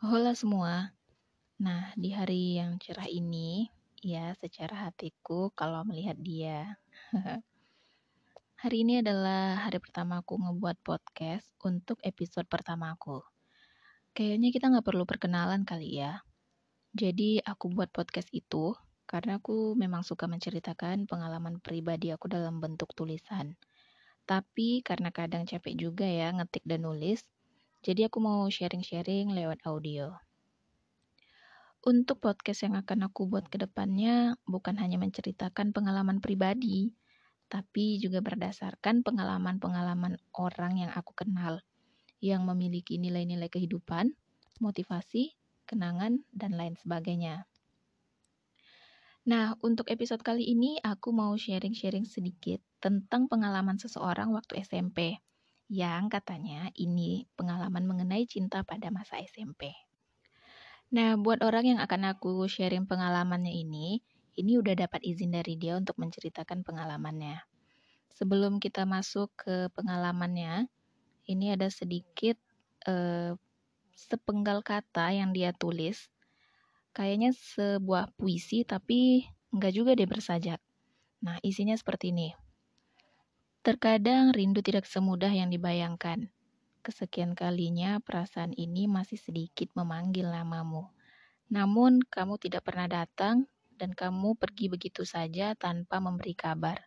Halo semua. Nah, di hari yang cerah ini, ya secara hatiku kalau melihat dia. hari ini adalah hari pertama aku ngebuat podcast untuk episode pertama aku. Kayaknya kita nggak perlu perkenalan kali ya. Jadi aku buat podcast itu karena aku memang suka menceritakan pengalaman pribadi aku dalam bentuk tulisan. Tapi karena kadang capek juga ya ngetik dan nulis, jadi aku mau sharing-sharing lewat audio. Untuk podcast yang akan aku buat ke depannya bukan hanya menceritakan pengalaman pribadi, tapi juga berdasarkan pengalaman-pengalaman orang yang aku kenal yang memiliki nilai-nilai kehidupan, motivasi, kenangan, dan lain sebagainya. Nah, untuk episode kali ini aku mau sharing-sharing sedikit tentang pengalaman seseorang waktu SMP yang katanya ini pengalaman mengenai cinta pada masa SMP. Nah, buat orang yang akan aku sharing pengalamannya ini, ini udah dapat izin dari dia untuk menceritakan pengalamannya. Sebelum kita masuk ke pengalamannya, ini ada sedikit eh, sepenggal kata yang dia tulis. Kayaknya sebuah puisi, tapi enggak juga dia bersajak. Nah, isinya seperti ini. Terkadang rindu tidak semudah yang dibayangkan. Kesekian kalinya perasaan ini masih sedikit memanggil namamu. Namun kamu tidak pernah datang dan kamu pergi begitu saja tanpa memberi kabar.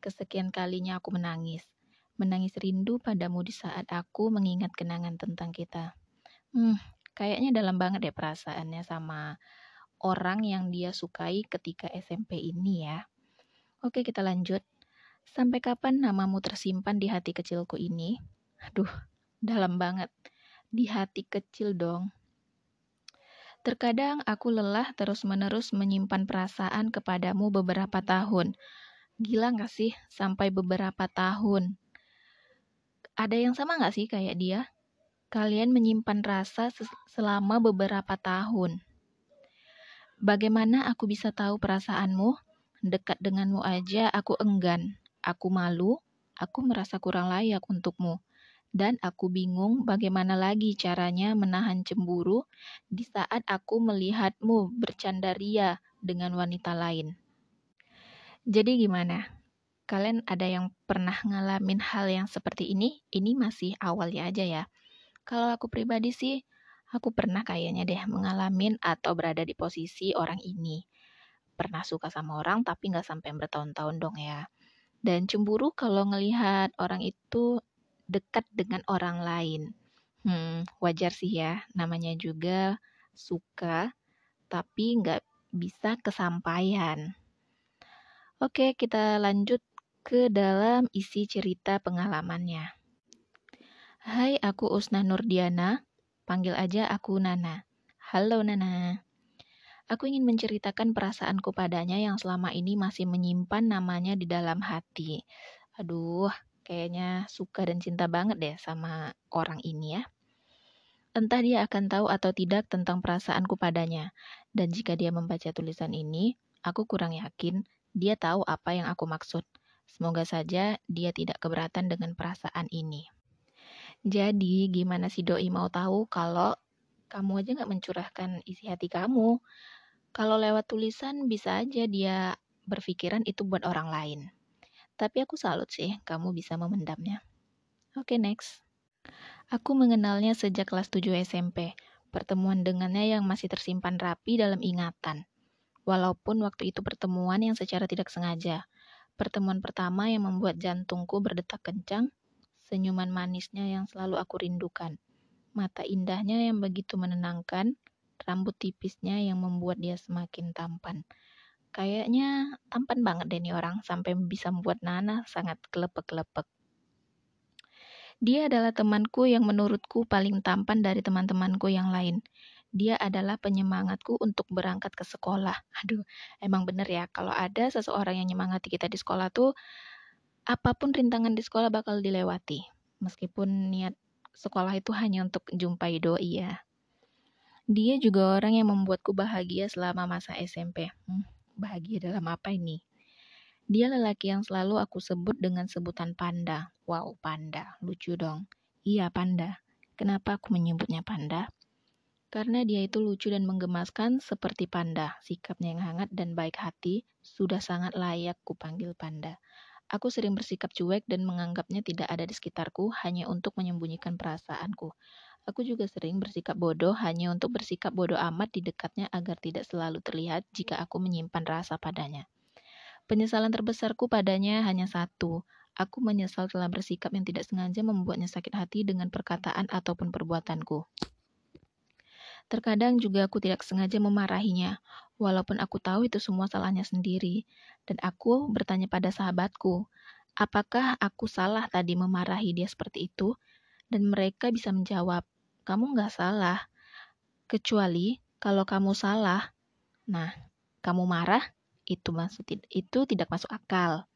Kesekian kalinya aku menangis. Menangis rindu padamu di saat aku mengingat kenangan tentang kita. Hmm, kayaknya dalam banget deh perasaannya sama orang yang dia sukai ketika SMP ini ya. Oke, kita lanjut. Sampai kapan namamu tersimpan di hati kecilku ini? Aduh, dalam banget. Di hati kecil dong. Terkadang aku lelah terus-menerus menyimpan perasaan kepadamu beberapa tahun. Gila gak sih sampai beberapa tahun? Ada yang sama gak sih kayak dia? Kalian menyimpan rasa selama beberapa tahun. Bagaimana aku bisa tahu perasaanmu? Dekat denganmu aja aku enggan. Aku malu, aku merasa kurang layak untukmu, dan aku bingung bagaimana lagi caranya menahan cemburu di saat aku melihatmu bercanda ria dengan wanita lain. Jadi gimana? Kalian ada yang pernah ngalamin hal yang seperti ini? Ini masih awalnya aja ya. Kalau aku pribadi sih, aku pernah kayaknya deh mengalamin atau berada di posisi orang ini. Pernah suka sama orang tapi nggak sampai bertahun-tahun dong ya dan cemburu kalau ngelihat orang itu dekat dengan orang lain. Hmm, wajar sih ya, namanya juga suka, tapi nggak bisa kesampaian. Oke, kita lanjut ke dalam isi cerita pengalamannya. Hai, aku Usna Nurdiana, panggil aja aku Nana. Halo Nana. Aku ingin menceritakan perasaanku padanya yang selama ini masih menyimpan namanya di dalam hati. Aduh, kayaknya suka dan cinta banget deh sama orang ini ya. Entah dia akan tahu atau tidak tentang perasaanku padanya. Dan jika dia membaca tulisan ini, aku kurang yakin dia tahu apa yang aku maksud. Semoga saja dia tidak keberatan dengan perasaan ini. Jadi, gimana si doi mau tahu kalau kamu aja nggak mencurahkan isi hati kamu? Kalau lewat tulisan bisa aja dia berpikiran itu buat orang lain. Tapi aku salut sih kamu bisa memendamnya. Oke, okay, next. Aku mengenalnya sejak kelas 7 SMP. Pertemuan dengannya yang masih tersimpan rapi dalam ingatan. Walaupun waktu itu pertemuan yang secara tidak sengaja. Pertemuan pertama yang membuat jantungku berdetak kencang, senyuman manisnya yang selalu aku rindukan. Mata indahnya yang begitu menenangkan, rambut tipisnya yang membuat dia semakin tampan. Kayaknya tampan banget deh nih orang sampai bisa membuat Nana sangat kelepek-kelepek. Dia adalah temanku yang menurutku paling tampan dari teman-temanku yang lain. Dia adalah penyemangatku untuk berangkat ke sekolah. Aduh, emang bener ya, kalau ada seseorang yang nyemangati kita di sekolah tuh, apa pun rintangan di sekolah bakal dilewati. Meskipun niat sekolah itu hanya untuk jumpai doi ya. Dia juga orang yang membuatku bahagia selama masa SMP. Hmm, bahagia dalam apa ini? Dia lelaki yang selalu aku sebut dengan sebutan panda. Wow, panda. Lucu dong. Iya, panda. Kenapa aku menyebutnya panda? Karena dia itu lucu dan menggemaskan seperti panda. Sikapnya yang hangat dan baik hati sudah sangat layak kupanggil panda. Aku sering bersikap cuek dan menganggapnya tidak ada di sekitarku hanya untuk menyembunyikan perasaanku. Aku juga sering bersikap bodoh hanya untuk bersikap bodoh amat di dekatnya agar tidak selalu terlihat jika aku menyimpan rasa padanya. Penyesalan terbesarku padanya hanya satu. Aku menyesal telah bersikap yang tidak sengaja membuatnya sakit hati dengan perkataan ataupun perbuatanku. Terkadang juga aku tidak sengaja memarahinya, walaupun aku tahu itu semua salahnya sendiri. Dan aku bertanya pada sahabatku, apakah aku salah tadi memarahi dia seperti itu? Dan mereka bisa menjawab, kamu nggak salah. Kecuali kalau kamu salah, nah, kamu marah, itu maksud itu tidak masuk akal.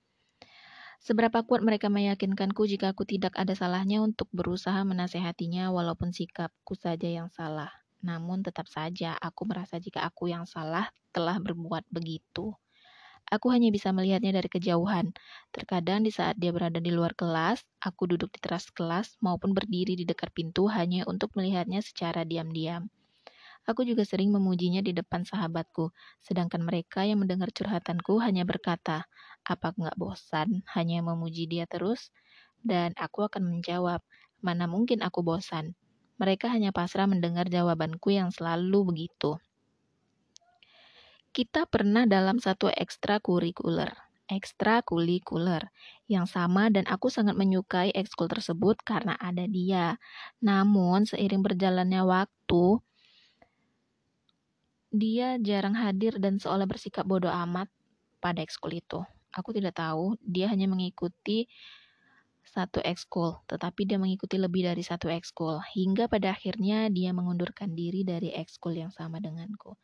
Seberapa kuat mereka meyakinkanku jika aku tidak ada salahnya untuk berusaha menasehatinya walaupun sikapku saja yang salah. Namun tetap saja aku merasa jika aku yang salah telah berbuat begitu. Aku hanya bisa melihatnya dari kejauhan. Terkadang di saat dia berada di luar kelas, aku duduk di teras kelas maupun berdiri di dekat pintu hanya untuk melihatnya secara diam-diam. Aku juga sering memujinya di depan sahabatku, sedangkan mereka yang mendengar curhatanku hanya berkata, apa nggak bosan hanya memuji dia terus? Dan aku akan menjawab, mana mungkin aku bosan. Mereka hanya pasrah mendengar jawabanku yang selalu begitu. Kita pernah dalam satu ekstrakurikuler, ekstrakurikuler yang sama dan aku sangat menyukai ekskul tersebut karena ada dia. Namun seiring berjalannya waktu, dia jarang hadir dan seolah bersikap bodoh amat pada ekskul itu. Aku tidak tahu, dia hanya mengikuti satu ekskul, tetapi dia mengikuti lebih dari satu ekskul, hingga pada akhirnya dia mengundurkan diri dari ekskul yang sama denganku.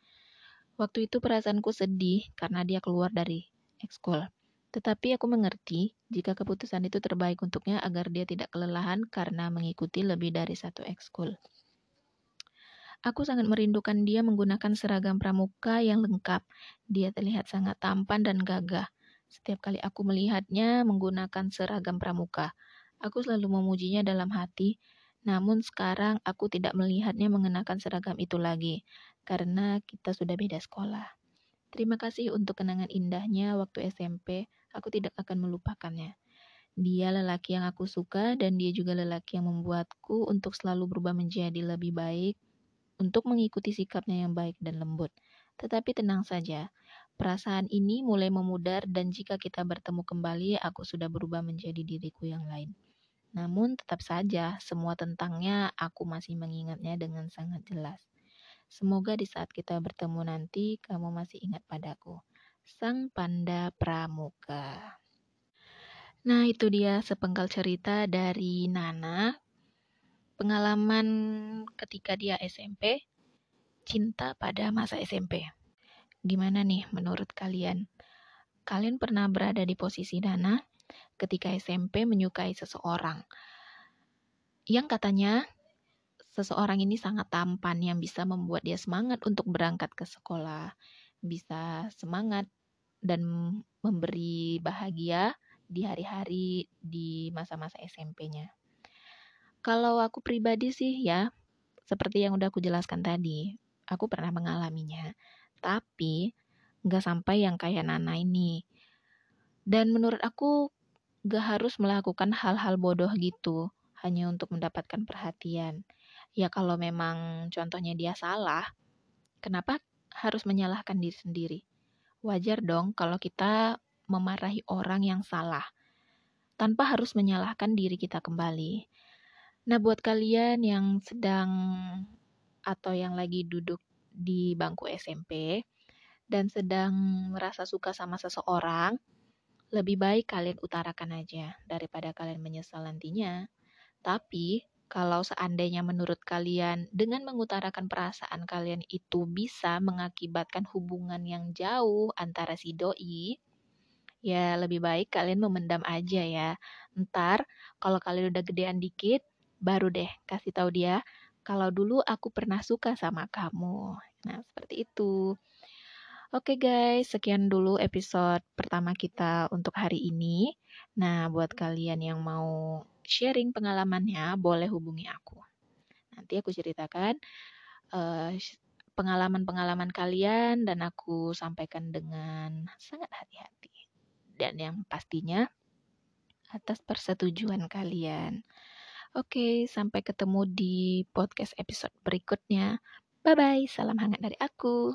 Waktu itu perasaanku sedih karena dia keluar dari ekskul. Tetapi aku mengerti jika keputusan itu terbaik untuknya agar dia tidak kelelahan karena mengikuti lebih dari satu ekskul. Aku sangat merindukan dia menggunakan seragam pramuka yang lengkap. Dia terlihat sangat tampan dan gagah. Setiap kali aku melihatnya menggunakan seragam pramuka, aku selalu memujinya dalam hati. Namun sekarang aku tidak melihatnya mengenakan seragam itu lagi, karena kita sudah beda sekolah. Terima kasih untuk kenangan indahnya waktu SMP, aku tidak akan melupakannya. Dia lelaki yang aku suka dan dia juga lelaki yang membuatku untuk selalu berubah menjadi lebih baik untuk mengikuti sikapnya yang baik dan lembut. Tetapi tenang saja, Perasaan ini mulai memudar dan jika kita bertemu kembali, aku sudah berubah menjadi diriku yang lain. Namun tetap saja, semua tentangnya aku masih mengingatnya dengan sangat jelas. Semoga di saat kita bertemu nanti, kamu masih ingat padaku. Sang Panda Pramuka. Nah, itu dia sepenggal cerita dari Nana. Pengalaman ketika dia SMP, cinta pada masa SMP. Gimana nih menurut kalian? Kalian pernah berada di posisi Dana ketika SMP menyukai seseorang yang katanya seseorang ini sangat tampan yang bisa membuat dia semangat untuk berangkat ke sekolah, bisa semangat dan memberi bahagia di hari-hari di masa-masa SMP-nya. Kalau aku pribadi sih ya, seperti yang udah aku jelaskan tadi, aku pernah mengalaminya. Tapi nggak sampai yang kayak Nana ini. Dan menurut aku gak harus melakukan hal-hal bodoh gitu hanya untuk mendapatkan perhatian. Ya kalau memang contohnya dia salah, kenapa harus menyalahkan diri sendiri? Wajar dong kalau kita memarahi orang yang salah tanpa harus menyalahkan diri kita kembali. Nah, buat kalian yang sedang atau yang lagi duduk di bangku SMP dan sedang merasa suka sama seseorang, lebih baik kalian utarakan aja daripada kalian menyesal nantinya. Tapi, kalau seandainya menurut kalian dengan mengutarakan perasaan kalian itu bisa mengakibatkan hubungan yang jauh antara si doi, ya lebih baik kalian memendam aja ya. Ntar kalau kalian udah gedean dikit, baru deh kasih tahu dia kalau dulu aku pernah suka sama kamu. Nah, seperti itu. Oke guys, sekian dulu episode pertama kita untuk hari ini. Nah, buat kalian yang mau sharing pengalamannya, boleh hubungi aku. Nanti aku ceritakan uh, pengalaman-pengalaman kalian dan aku sampaikan dengan sangat hati-hati. Dan yang pastinya atas persetujuan kalian. Oke, sampai ketemu di podcast episode berikutnya. Bye bye, salam hangat dari aku.